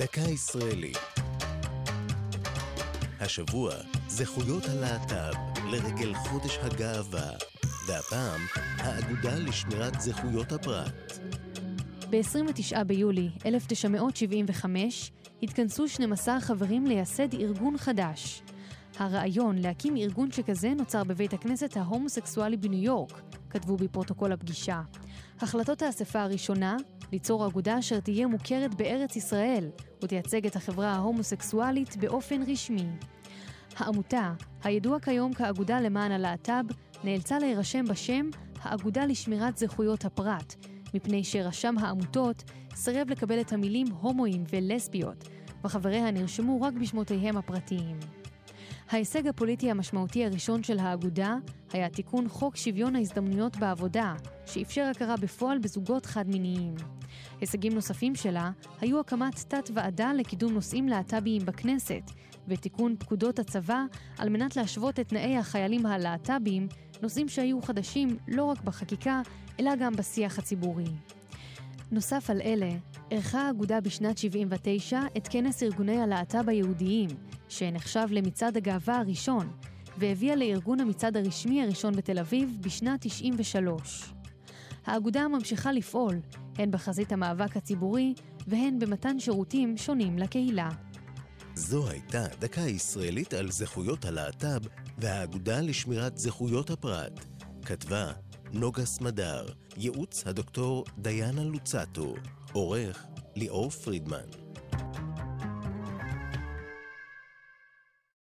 דקה ישראלית. השבוע, זכויות הלהט"ב לרגל חודש הגאווה, והפעם, האגודה לשמירת זכויות הפרט. ב-29 ביולי 1975 התכנסו 12 חברים לייסד ארגון חדש. הרעיון להקים ארגון שכזה נוצר בבית הכנסת ההומוסקסואלי בניו יורק, כתבו בפרוטוקול הפגישה. החלטות האספה הראשונה, ליצור אגודה אשר תהיה מוכרת בארץ ישראל ותייצג את החברה ההומוסקסואלית באופן רשמי. העמותה, הידוע כיום כאגודה למען הלהט"ב, נאלצה להירשם בשם האגודה לשמירת זכויות הפרט, מפני שרשם העמותות סירב לקבל את המילים הומואים ולסביות, וחבריה נרשמו רק בשמותיהם הפרטיים. ההישג הפוליטי המשמעותי הראשון של האגודה היה תיקון חוק שוויון ההזדמנויות בעבודה, שאפשר הכרה בפועל בזוגות חד-מיניים. הישגים נוספים שלה היו הקמת תת-ועדה לקידום נושאים להט"ביים בכנסת, ותיקון פקודות הצבא על מנת להשוות את תנאי החיילים הלהט"ביים, נושאים שהיו חדשים לא רק בחקיקה, אלא גם בשיח הציבורי. נוסף על אלה, ערכה האגודה בשנת 79 את כנס ארגוני הלהט"ב היהודיים, שנחשב למצעד הגאווה הראשון, והביאה לארגון המצעד הרשמי הראשון בתל אביב בשנת 93. האגודה ממשיכה לפעול, הן בחזית המאבק הציבורי והן במתן שירותים שונים לקהילה. זו הייתה דקה ישראלית על זכויות הלהט"ב והאגודה לשמירת זכויות הפרט. כתבה נוגה סמדר, ייעוץ הדוקטור דיאנה לוצטו, עורך ליאור פרידמן.